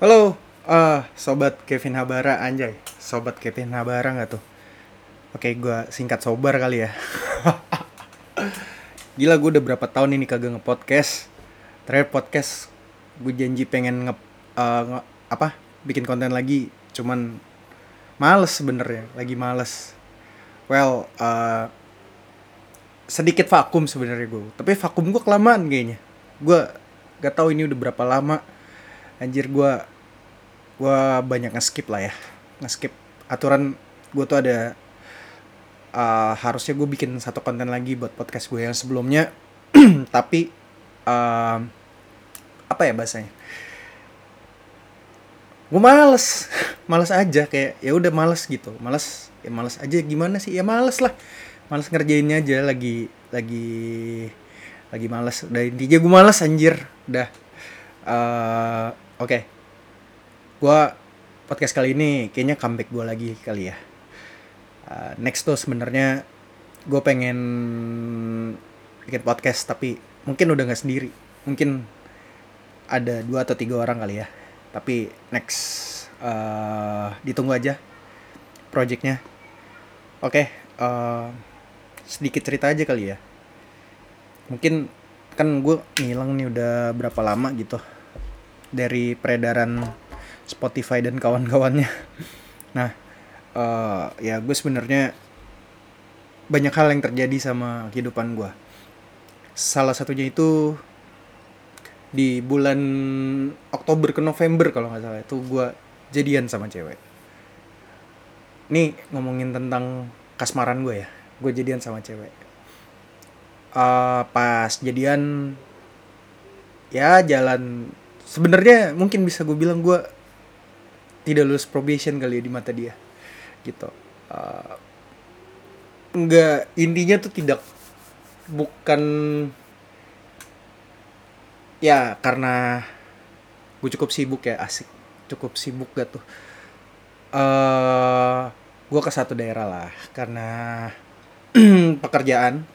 Halo, ah sobat Kevin Habara anjay. Sobat Kevin Habara nggak tuh? Oke, gua singkat sobar kali ya. Gila gue udah berapa tahun ini kagak nge-podcast. Terakhir podcast gue janji pengen nge, eh, nge- apa? Bikin konten lagi, cuman males sebenernya, lagi males. Well, eh, sedikit vakum sebenarnya gue. Tapi vakum gue kelamaan kayaknya. Gue gak tahu ini udah berapa lama. Anjir gue gua banyak nge-skip lah ya. Nge-skip aturan gue tuh ada uh, harusnya gue bikin satu konten lagi buat podcast gue yang sebelumnya. Tapi um, apa ya bahasanya? Gue males, males aja kayak ya udah males gitu, males ya males aja gimana sih ya males lah, males ngerjainnya aja lagi lagi lagi males. Udah intinya gue males anjir, udah. Eh, Oke, gua podcast kali ini kayaknya comeback gue lagi kali ya. Uh, next tuh sebenarnya gue pengen bikin podcast tapi mungkin udah nggak sendiri. Mungkin ada dua atau tiga orang kali ya. Tapi next uh, ditunggu aja projectnya. Oke, uh, sedikit cerita aja kali ya. Mungkin kan gue ngilang nih udah berapa lama gitu dari peredaran Spotify dan kawan-kawannya. Nah, eh, ya gue sebenarnya banyak hal yang terjadi sama kehidupan gue. Salah satunya itu di bulan Oktober ke November kalau nggak salah itu gue jadian sama cewek. Nih ngomongin tentang kasmaran gue ya. Gue jadian sama cewek. Eh, pas jadian ya jalan sebenarnya mungkin bisa gue bilang gue tidak lulus probation kali ya di mata dia gitu. Eh, nggak intinya tuh tidak bukan ya karena gue cukup sibuk ya asik cukup sibuk gak tuh. Eh gue ke satu daerah lah karena pekerjaan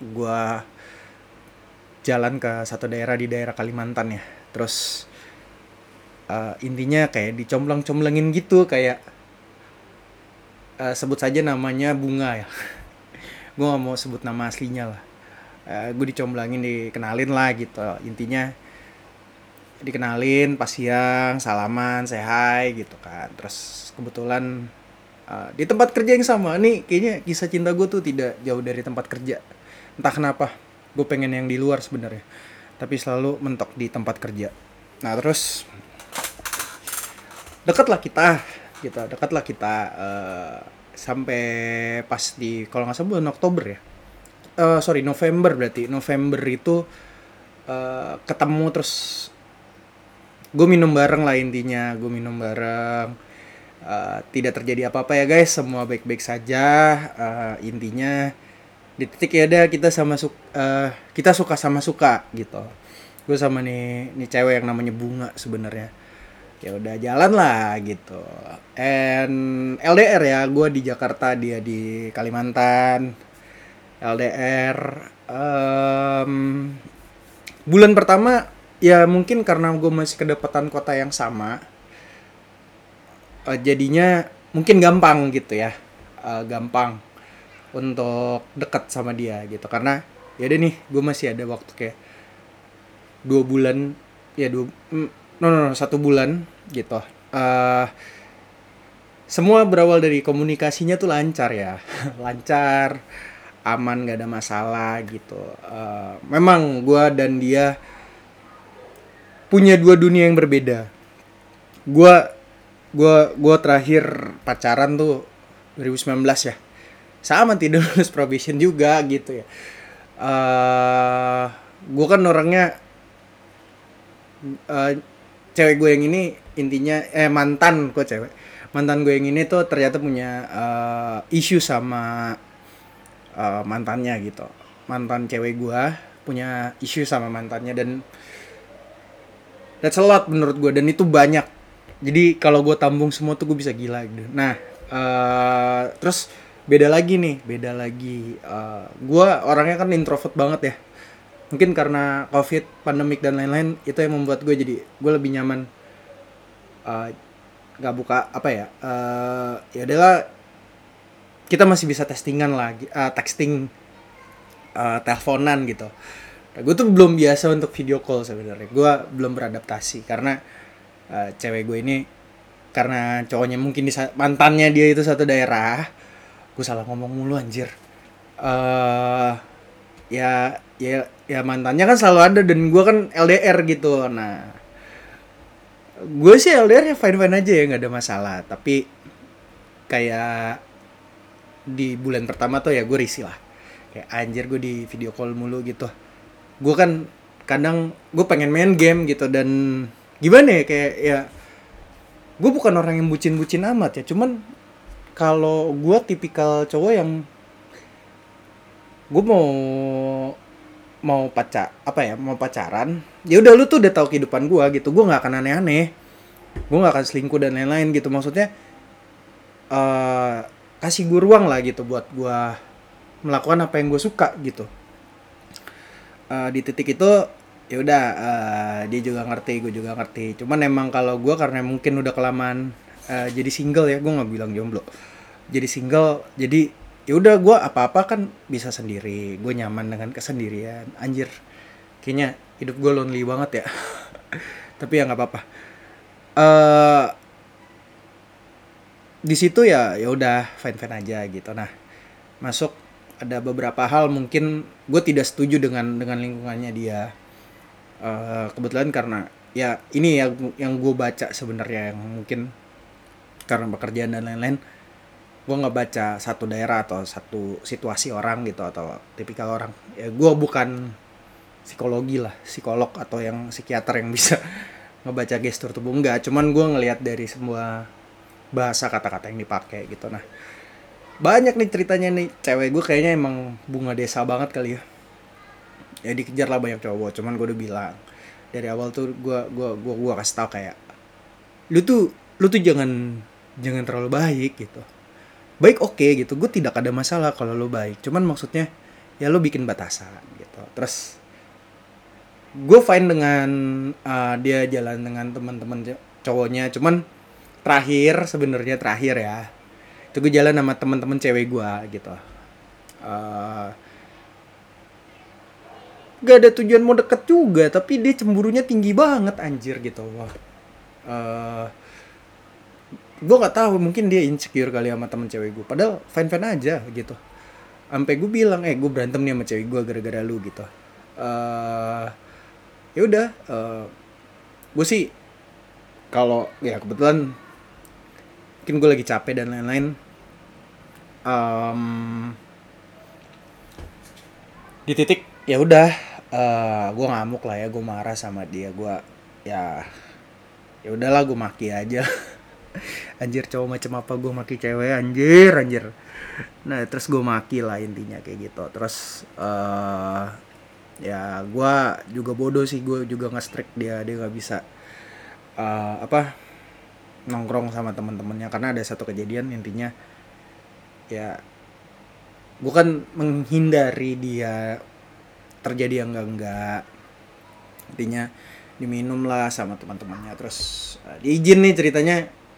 gue jalan ke satu daerah di daerah Kalimantan ya terus eh, intinya kayak dicombleng-comblengin gitu kayak eh, sebut saja namanya bunga ya. Gue gak mau sebut nama aslinya lah. Gue dicomblangin dikenalin lah gitu. Intinya dikenalin pas siang salaman say gitu kan. Terus kebetulan eh, di tempat kerja yang sama. Nih kayaknya kisah cinta gue tuh tidak jauh dari tempat kerja. Entah kenapa gue pengen yang di luar sebenarnya tapi selalu mentok di tempat kerja. Nah terus dekatlah kita gitu. Dekatlah kita eh, sampai pas di kalau nggak salah bulan Oktober ya. Eh, sorry November berarti. November itu eh, ketemu terus gue minum bareng lah intinya. Gue minum bareng. Eh, tidak terjadi apa-apa ya guys. Semua baik-baik saja. Eh, intinya di titik ya ada kita sama su eh, kita suka sama suka gitu. Gue sama nih nih cewek yang namanya bunga sebenarnya. Ya udah jalan lah gitu. And LDR ya gue di Jakarta dia di Kalimantan. LDR em, bulan pertama ya mungkin karena gue masih kedapatan kota yang sama eh, jadinya mungkin gampang gitu ya. Eh, gampang untuk dekat sama dia gitu. Karena ya deh nih gue masih ada waktu kayak dua bulan ya dua mm, no no, no satu bulan gitu. Eh semua berawal dari komunikasinya tuh lancar ya. Lancar aman gak ada masalah gitu. Eh, memang gue dan dia punya dua dunia yang berbeda. Gue gua gua terakhir pacaran tuh 2019 ya sama tidak lulus probation juga gitu ya. Eh gue kan orangnya eh, cewek gue yang ini intinya eh mantan gue cewek. Mantan gue yang ini tuh ternyata punya eh, isu sama eh, mantannya gitu. Mantan cewek gue punya isu sama mantannya dan that's a lot menurut gue dan itu banyak. Jadi kalau gue tambung semua tuh gue bisa gila gitu. Nah eh, terus beda lagi nih beda lagi. Eh, gue orangnya kan introvert banget ya. Mungkin karena covid pandemik dan lain-lain itu yang membuat gue jadi gue lebih nyaman nggak buka apa ya eh ya adalah kita masih bisa testingan lagi eh, texting eh, teleponan gitu. Nah, gue tuh belum biasa untuk video call sebenarnya. Gue belum beradaptasi karena eh, cewek gue ini karena cowoknya mungkin di mantannya dia itu satu daerah gue salah ngomong mulu anjir. Eh ya ya ya mantannya kan selalu ada dan gue kan LDR gitu. Nah gue sih LDR ya fine fine aja ya nggak ada masalah. Tapi kayak di bulan pertama tuh ya gue risih lah. Kayak anjir gue di video call mulu gitu. Gue kan kadang gue pengen main game gitu dan gimana ya kayak ya gue bukan orang yang bucin-bucin amat ya. Cuman kalau gue tipikal cowok yang gue mau mau pacar apa ya mau pacaran ya udah lu tuh udah tahu kehidupan gue gitu. Gue nggak akan aneh-aneh. Gue nggak akan selingkuh dan lain-lain gitu. Maksudnya eh kasih gue ruang lah gitu buat gue melakukan apa yang gue suka gitu. Eh, di titik itu ya udah eh, dia juga ngerti gue juga ngerti. Cuman emang kalau gue karena mungkin udah kelamaan eh, jadi single ya gue nggak bilang jomblo. Jadi single jadi ya udah gue apa-apa kan bisa sendiri gue nyaman dengan kesendirian. Anjir kayaknya hidup gue lonely banget ya. Tapi ya nggak apa-apa. Eh di situ ya ya udah fine fine aja gitu. Nah masuk ada beberapa hal mungkin gue tidak setuju dengan dengan lingkungannya dia. Eh, kebetulan karena ya ini yang yang gue baca sebenarnya yang mungkin karena pekerjaan dan lain-lain gue nggak baca satu daerah atau satu situasi orang gitu atau tipikal orang. Ya gue bukan psikologi lah psikolog atau yang psikiater yang bisa ngebaca gestur tubuh enggak cuman gue ngelihat dari semua bahasa kata-kata yang dipakai gitu. Nah banyak nih ceritanya nih. Cewek gue kayaknya emang bunga desa banget kali ya. Ya dikejar lah banyak cowok. Cuman gue udah bilang dari awal tuh gue gua gua gua kasih tau kayak lu tuh lu tuh jangan jangan terlalu baik gitu. Baik oke gitu gue tidak ada masalah kalau lu baik. Cuman maksudnya ya lu bikin batasan gitu. Terus gue fine dengan uh, dia jalan dengan teman-teman co- cowoknya. Cuman terakhir sebenarnya terakhir ya itu gue jalan sama teman-teman cewek gue gitu. Eh, gak ada tujuan mau deket juga tapi dia cemburunya tinggi banget anjir gitu wah Eh, gue nggak tahu mungkin dia insecure kali sama temen cewek gue padahal fine fine aja gitu. Sampai gue bilang eh gue berantem nih sama cewek gue gara-gara lu gitu. Eh ya udah eh, gue sih kalau ya kebetulan mungkin gue lagi capek dan lain-lain. Em, di titik ya udah eh gue ngamuk lah ya gue marah sama dia gue ya ya udahlah gue maki aja anjir cowok macam apa gue maki cewek? Anjir anjir. Nah terus gue maki lah intinya kayak gitu. Terus eh ya gue juga bodoh sih. Gue juga nge-strike dia. Dia nggak bisa eh, apa nongkrong sama teman-temannya karena ada satu kejadian intinya ya gue kan menghindari dia terjadi yang enggak enggak intinya diminum lah sama teman-temannya terus uh, diizin nih ceritanya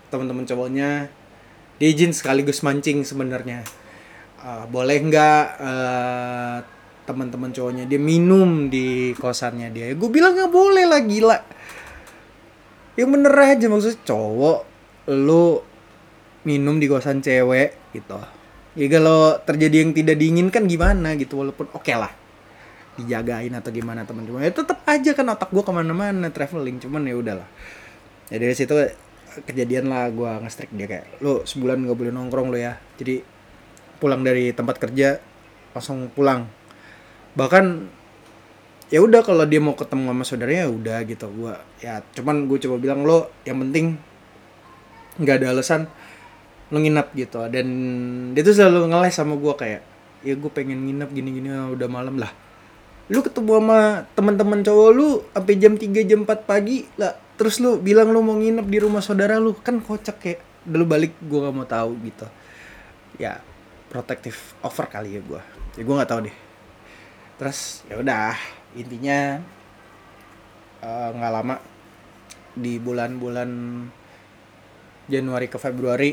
teman-teman cowoknya diizin sekaligus mancing sebenarnya. Uh, boleh nggak uh, teman-teman cowoknya dia minum di kosannya dia? Gue bilang nggak boleh lah gila. Yang bener aja maksudnya cowok lu minum di kosan cewek gitu. Ya kalau terjadi yang tidak diinginkan gimana gitu walaupun oke lah. Dijagain atau gimana teman-teman ya tetap aja kan otak gue ke mana-mana traveling cuman ya udahlah. Ya dari situ kejadian lah gue nge-strike dia kayak lu sebulan gak boleh nongkrong lo ya. Jadi pulang dari tempat kerja langsung pulang. Bahkan ya udah kalau dia mau ketemu sama saudaranya ya udah gitu. Gua ya cuman gue coba bilang lo yang penting nggak ada alasan lo nginep gitu. Dan dia tuh selalu ngeles sama gua kayak ya gue pengen nginep gini-gini ah, udah malam lah. Lu ketemu sama teman-teman cowok lu sampai jam 3 jam 4 pagi lah terus lu bilang lu mau nginep di rumah saudara lu kan kocak kayak udah lu balik gua gak mau tahu gitu. Ya protektif over kali ya gua. Ya gua nggak tahu deh. Terus ya udah intinya eh, nggak lama di bulan-bulan Januari ke Februari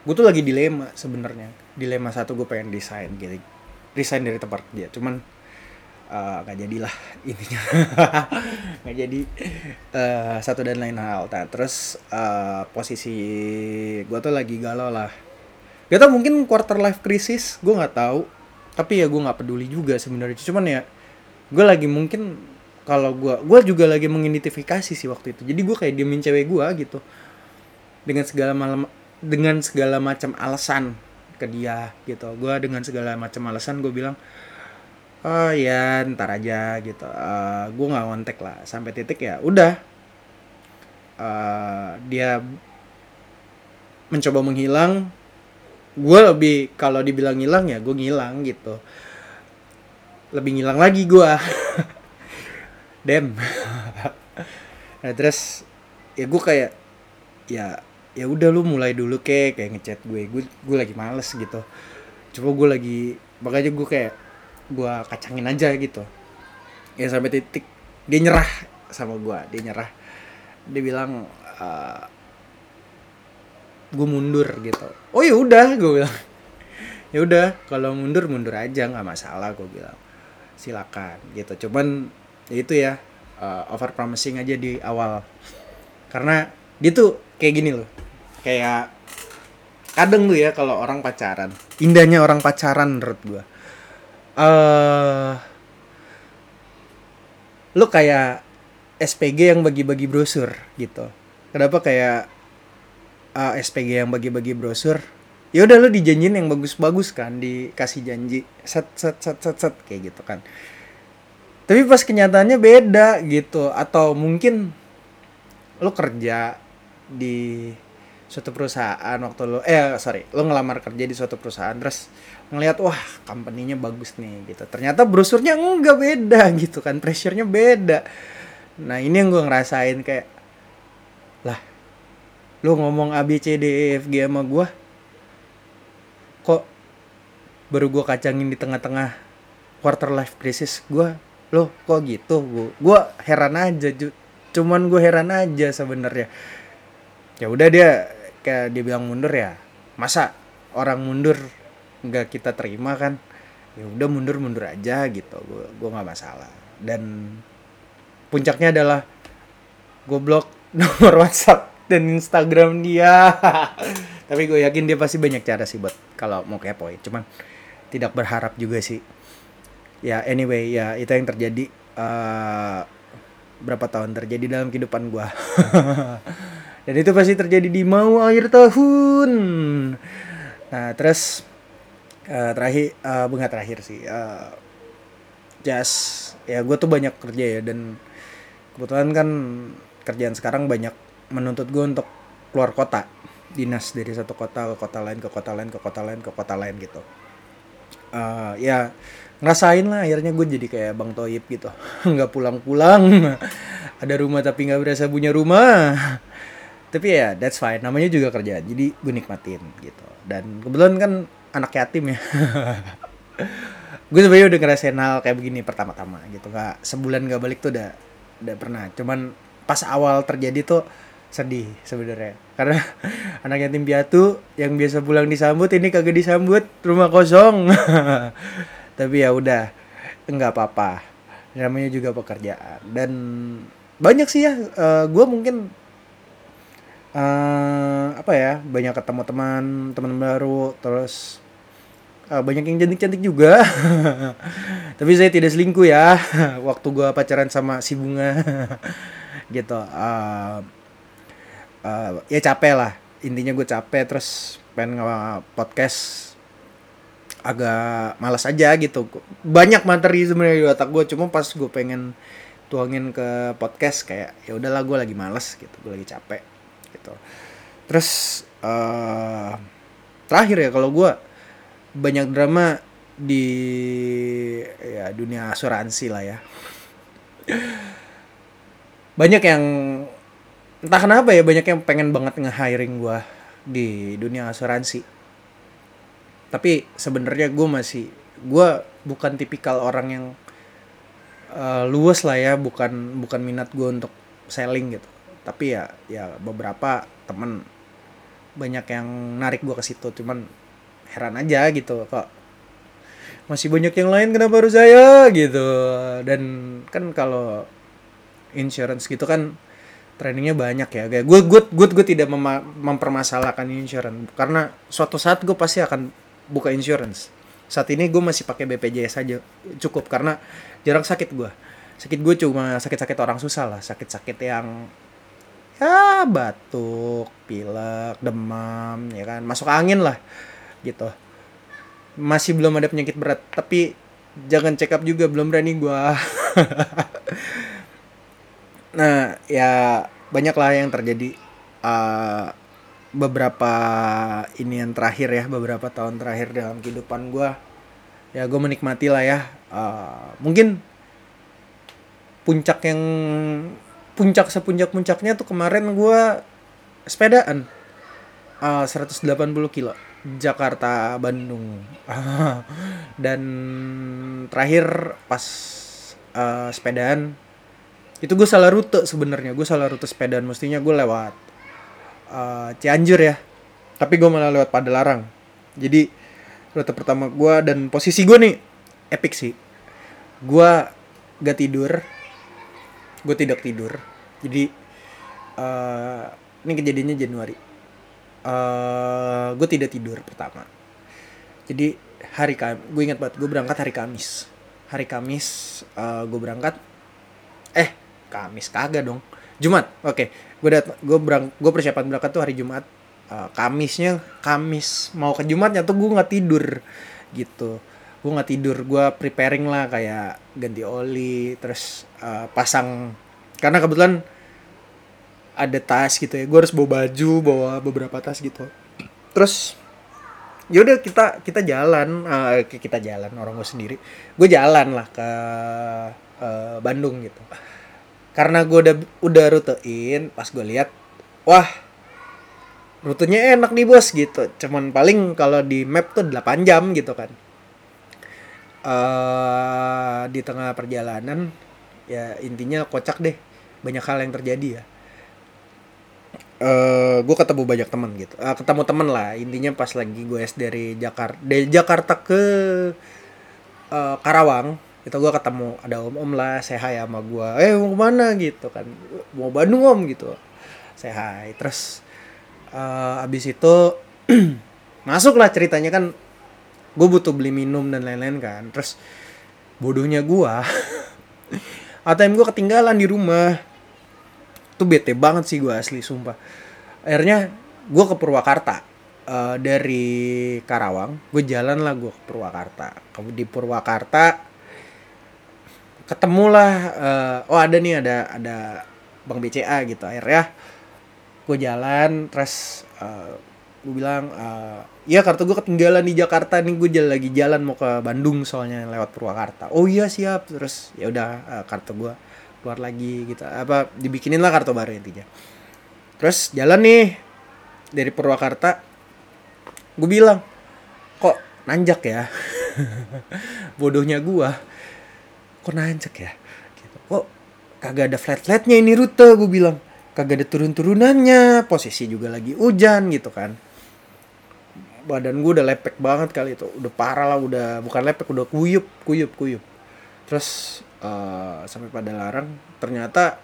gue tuh lagi dilema sebenarnya. Dilema satu gue pengen desain gitu. Resign dari tempat kerja. Cuman nggak uh, jadilah intinya. Nggak jadi. Uh, satu dan lain hal. Nah terus uh, posisi gue tuh lagi galau lah. Gak tau mungkin quarter life crisis gue nggak tahu. Tapi ya gue nggak peduli juga sebenarnya. Cuman ya gue lagi mungkin kalau gue gue juga lagi mengidentifikasi sih waktu itu. Jadi gue kayak diemin cewek gue gitu. Dengan segala malam dengan segala macam alasan ke dia gitu. Gue dengan segala macam alasan gue bilang oh ya ntar aja gitu. Uh, eh, gue nggak kontak lah. Sampai titik ya udah. Uh, dia mencoba menghilang. Gue lebih kalau dibilang ngilang ya gue ngilang gitu. Lebih ngilang lagi gue dem. Nah terus ya gue kayak ya ya udah lu mulai dulu kayak kayak ngechat gue. Gue gue lagi males gitu. Coba gue lagi makanya gue kayak gue kacangin aja gitu. Ya sampai titik dia nyerah sama gue dia nyerah. Dia bilang uh, gue mundur gitu. Oh ya udah gue bilang. Ya udah kalau mundur mundur aja nggak masalah gue bilang. Silakan gitu. Cuman ya itu ya uh, over promising aja di awal. Karena dia tuh kayak gini loh kayak kadang tuh ya kalau orang pacaran indahnya orang pacaran menurut gua. eh uh, lu kayak SPG yang bagi-bagi brosur gitu. Kenapa kayak uh, eh, SPG yang bagi-bagi brosur? Ya udah lu dijanjin yang bagus-bagus kan dikasih janji set set set set set kayak gitu kan. Tapi pas kenyataannya beda gitu atau mungkin lu kerja di suatu perusahaan waktu lo eh sorry lo ngelamar kerja di suatu perusahaan terus ngelihat wah company-nya bagus nih gitu. Ternyata brosurnya enggak beda gitu kan pressure-nya beda. Nah ini yang gue ngerasain kayak lah lo ngomong A B C D E F G sama gue kok baru gue kacangin di tengah-tengah quarter life crisis gue lo kok gitu gue gue heran aja cuman gue heran aja sebenarnya. Ya udah dia kayak dia bilang mundur ya masa orang mundur nggak kita terima kan? Ya udah mundur mundur aja gitu. Gue gue nggak masalah. Dan puncaknya adalah gue blok nomor WhatsApp dan Instagram dia. Tapi gue yakin dia pasti banyak cara sih buat kalau mau kepoin cuman tidak berharap juga sih. Ya anyway ya itu yang terjadi. Uh, berapa tahun terjadi dalam kehidupan gue dan itu pasti terjadi di mau akhir tahun. Nah terus uh, terakhir uh, bunga terakhir sih uh, just ya gue tuh banyak kerja ya dan kebetulan kan kerjaan sekarang banyak menuntut gue untuk keluar kota. Dinas dari satu kota ke kota lain ke kota lain ke kota lain ke kota lain gitu. Uh, ya ngerasain lah akhirnya gue jadi kayak bang Toyib gitu. Nggak pulang-pulang. Ada rumah tapi nggak berasa punya rumah tapi ya that's fine. Namanya juga kerjaan jadi gue nikmatin gitu. Dan kebetulan kan anak yatim ya. Gue sebenarnya udah ngerasain hal kayak begini pertama-tama gitu. Nggak sebulan gak balik tuh udah udah pernah. Cuman pas awal terjadi tuh sedih sebenarnya. Karena anak yatim piatu yang biasa pulang disambut ini kagak disambut. Rumah kosong. Tapi ya udah nggak apa-apa. Namanya juga pekerjaan. Dan banyak sih ya uh, gue mungkin uh, apa ya banyak ketemu teman teman baru terus uh, banyak yang cantik-cantik juga. Tapi saya tidak selingkuh ya waktu gua pacaran sama si bunga. Gitu uh, uh, ya capek lah intinya gue capek terus pengen podcast agak malas aja gitu. Banyak materi sebenarnya di otak gue cuma pas gue pengen tuangin ke podcast kayak ya udahlah gue lagi males gitu gue lagi capek gitu. Terus uh, terakhir ya kalau gue banyak drama di ya dunia asuransi lah ya. Banyak yang entah kenapa ya banyak yang pengen banget nge-hiring gue di dunia asuransi. Tapi sebenarnya gue masih gue bukan tipikal orang yang uh, luas lah ya bukan bukan minat gue untuk selling gitu tapi ya ya beberapa temen banyak yang narik gue ke situ cuman heran aja gitu kok masih banyak yang lain kenapa harus saya gitu. Dan kan kalau insurance gitu kan trainingnya banyak ya gue gue gue gue tidak mem mempermasalahkan insurance. Karena suatu saat gue pasti akan buka insurance. Saat ini gue masih pakai BPJS aja cukup karena jarang sakit gue sakit gue cuma sakit-sakit orang susah lah sakit-sakit yang ya batuk pilek demam ya kan? Masuk angin lah gitu. Masih belum ada penyakit berat tapi jangan check up juga belum berani gua. Nah ya banyak lah yang terjadi uh, beberapa ini yang terakhir ya beberapa tahun terakhir dalam kehidupan gua. Ya gue menikmati lah ya uh, mungkin puncak yang puncak sepuncak puncaknya tuh kemarin gua sepedaan. Uh, 180 kilo Jakarta Bandung. Dan terakhir pas uh, sepedaan itu gue salah rute sebenarnya. Gue salah rute sepedaan mestinya gue lewat uh, Cianjur ya. Tapi gue malah lewat Padalarang. Jadi rute pertama gue dan posisi gue nih epic sih. Gue gak tidur gue tidak tidur. Jadi uh, ini kejadiannya Januari. Uh, eh, gue tidak tidur pertama. Jadi hari Kamis gue ingat banget gue berangkat hari Kamis. Hari Kamis uh, gue berangkat eh Kamis kagak dong. Jumat oke. Okay. gue dat gue berang gue persiapan berangkat tuh hari Jumat. Uh, Kamisnya Kamis mau ke Jumatnya tuh gue nggak tidur gitu gue nggak tidur gue preparing lah kayak ganti oli terus uh, pasang karena kebetulan ada tas gitu ya gue harus bawa baju bawa beberapa tas gitu. Terus yaudah kita kita jalan uh, kita jalan orang gue sendiri gue jalan lah ke uh, Bandung gitu. Karena gue udah udah rutein pas gue lihat wah rutenya enak nih bos gitu. Cuman paling kalau di map tuh 8 jam gitu kan uh, di tengah perjalanan ya intinya kocak deh. Banyak hal yang terjadi ya. Uh, eh, gue ketemu banyak temen gitu. Uh, ketemu temen lah. Intinya pas lagi gue es dari Jakarta dari Jakarta ke uh, Karawang itu gue ketemu ada om om lah saya hai sama gue eh mau ke mana? gitu kan. Mau Bandung om gitu. Hai terus uh, abis itu masuk lah ceritanya kan gue butuh beli minum dan lain-lain kan. Terus bodohnya gue ATM gue ketinggalan di rumah. Tuh bete banget sih gue asli sumpah. Akhirnya gue ke Purwakarta uh, dari Karawang. Gue jalan lah gue ke Purwakarta. Di Purwakarta ketemulah uh, oh ada nih ada ada Bang BCA gitu. Akhirnya gue jalan terus uh, gue bilang uh, ya kartu gue ketinggalan di Jakarta nih gue jalan lagi jalan mau ke Bandung soalnya lewat Purwakarta. Oh iya siap. Terus ya udah uh, kartu gue keluar lagi gitu. Apa dibikinin lah kartu baru intinya. Terus jalan nih dari Purwakarta gue bilang kok nanjak ya? Bodohnya gua. Kok nanjak ya? Gitu. kok kagak ada flat flatnya ini rute? Gue bilang. Kagak ada turun turunannya posisi juga lagi hujan gitu kan badan gue udah lepek banget kali itu. Udah parah lah udah bukan lepek udah kuyup kuyup kuyup. Terus uh, sampai pada larang ternyata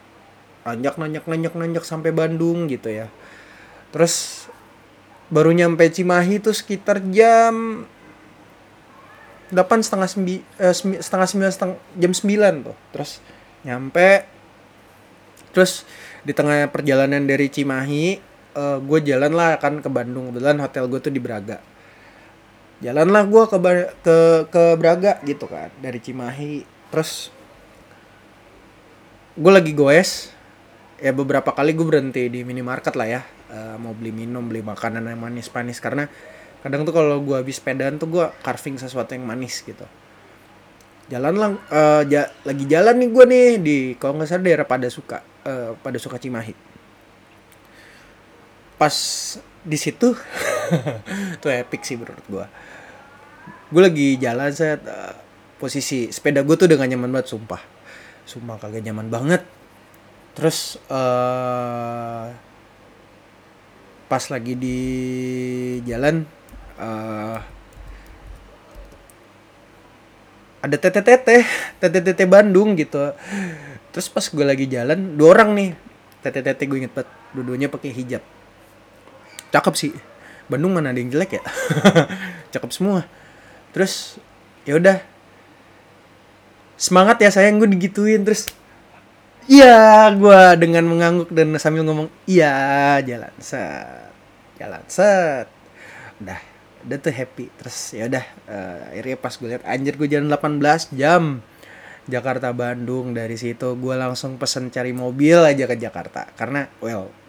nanjak nanjak nanjak nanjak sampai Bandung gitu ya. Terus baru nyampe Cimahi itu sekitar jam delapan setengah sembi, eh, setengah sembilan jam sembilan tuh. Terus nyampe. Terus di tengah perjalanan dari Cimahi uh, eh, gue jalan lah kan ke Bandung. Kebetulan hotel gue tuh di Braga. Jalan lah gue ke ke ke Braga gitu kan dari Cimahi. Terus gue lagi goes. Ya beberapa kali gue berhenti di minimarket lah ya. Uh, mau beli minum beli makanan yang manis manis karena kadang tuh kalau gue habis sepedaan tuh gue carving sesuatu yang manis gitu. Jalan lang uh, ja, lagi jalan nih gue nih di kalau nggak salah daerah pada suka uh, pada suka Cimahi pas di situ tuh epic sih menurut gue gue lagi jalan saya uh, posisi sepeda gue tuh dengan nyaman banget sumpah. Sumpah kagak nyaman banget. Terus uh, pas lagi di jalan uh, ada tete tete tete tete Bandung gitu. Terus pas gue lagi jalan dua orang nih. Tete tete gue inget banget dua-duanya pakai hijab cakep sih. Bandung mana ada yang jelek ya? Cakep semua. Terus ya udah. Semangat ya sayang gue digituin terus. Iya gue dengan mengangguk dan sambil ngomong iya jalan set jalan set. Udah udah tuh happy. Terus ya udah uh, akhirnya pas gue lihat anjir gue jalan 18 jam. Jakarta Bandung dari situ gue langsung pesen cari mobil aja ke Jakarta. Karena well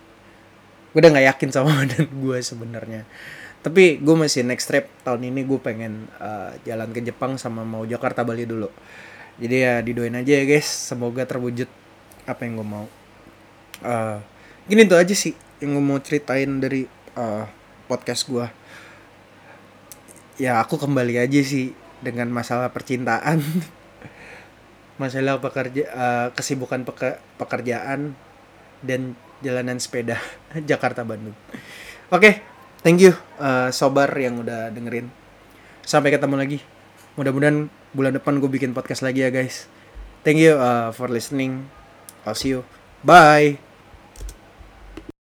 gue udah nggak yakin sama badan gue sebenarnya. Tapi gue masih next trip tahun ini gue pengen uh, jalan ke Jepang sama mau Jakarta Bali dulu. Jadi ya didoain aja ya guys. Semoga terwujud apa yang gue mau. Uh, gini tuh aja sih yang gue mau ceritain dari uh, podcast gue ya aku kembali aja sih dengan masalah percintaan. Masalah pekerja uh, kesibukan peke, pekerjaan dan jalanan sepeda Jakarta Bandung. Oke, okay, thank you uh, sobar yang udah dengerin. Sampai ketemu lagi. Mudah-mudahan bulan depan gue bikin podcast lagi ya guys. Thank you uh, for listening. I'll see you. Bye.